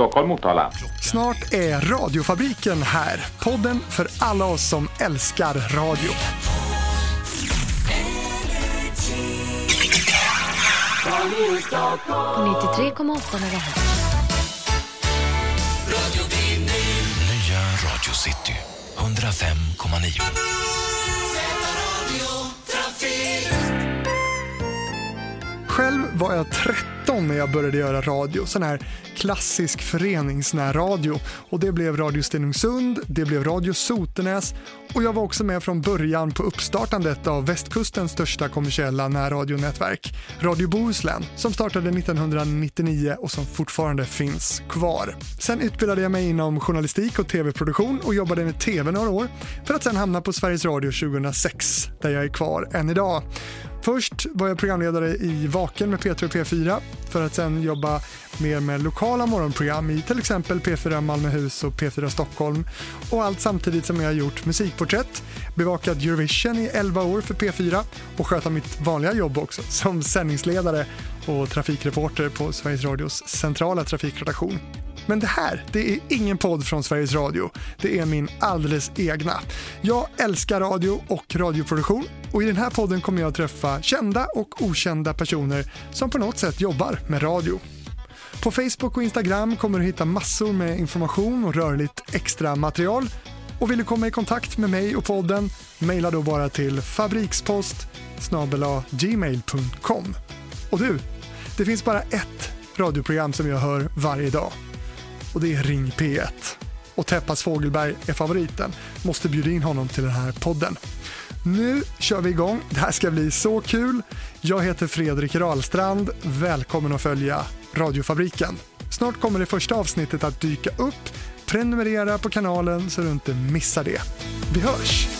Stockholm, Motala. Snart är radiofabriken här. Podden för alla oss som älskar radio. På 93,8 MHz. Nya Radio City 105,9. Själv var jag 13 när jag började göra radio, sån här klassisk föreningsnärradio. Och det blev Radio Stenungsund, det blev Radio Sotenäs och jag var också med från början på uppstartandet av västkustens största kommersiella närradionätverk, Radio Bohuslän, som startade 1999 och som fortfarande finns kvar. Sen utbildade jag mig inom journalistik och tv-produktion och jobbade med tv några år för att sen hamna på Sveriges Radio 2006, där jag är kvar än idag. Först var jag programledare i Vaken med P3 och P4 för att sen jobba mer med lokala morgonprogram i till exempel P4 Malmöhus och P4 Stockholm och allt samtidigt som jag har gjort musikporträtt, bevakat Eurovision i 11 år för P4 och sköta mitt vanliga jobb också som sändningsledare och trafikreporter på Sveriges Radios centrala trafikredaktion. Men det här, det är ingen podd från Sveriges Radio. Det är min alldeles egna. Jag älskar radio och radioproduktion och i den här podden kommer jag att träffa kända och okända personer som på något sätt jobbar med radio. På Facebook och Instagram kommer du hitta massor med information och rörligt extra material. Och vill du komma i kontakt med mig och podden, mejla då bara till fabrikspost gmail.com. Och du, det finns bara ett radioprogram som jag hör varje dag och det är Ring P1. Och Teppas Fågelberg är favoriten. Måste bjuda in honom till den här podden. Nu kör vi igång. Det här ska bli så kul. Jag heter Fredrik Rahlstrand. Välkommen att följa Radiofabriken. Snart kommer det första avsnittet att dyka upp. Prenumerera på kanalen så du inte missar det. Vi hörs!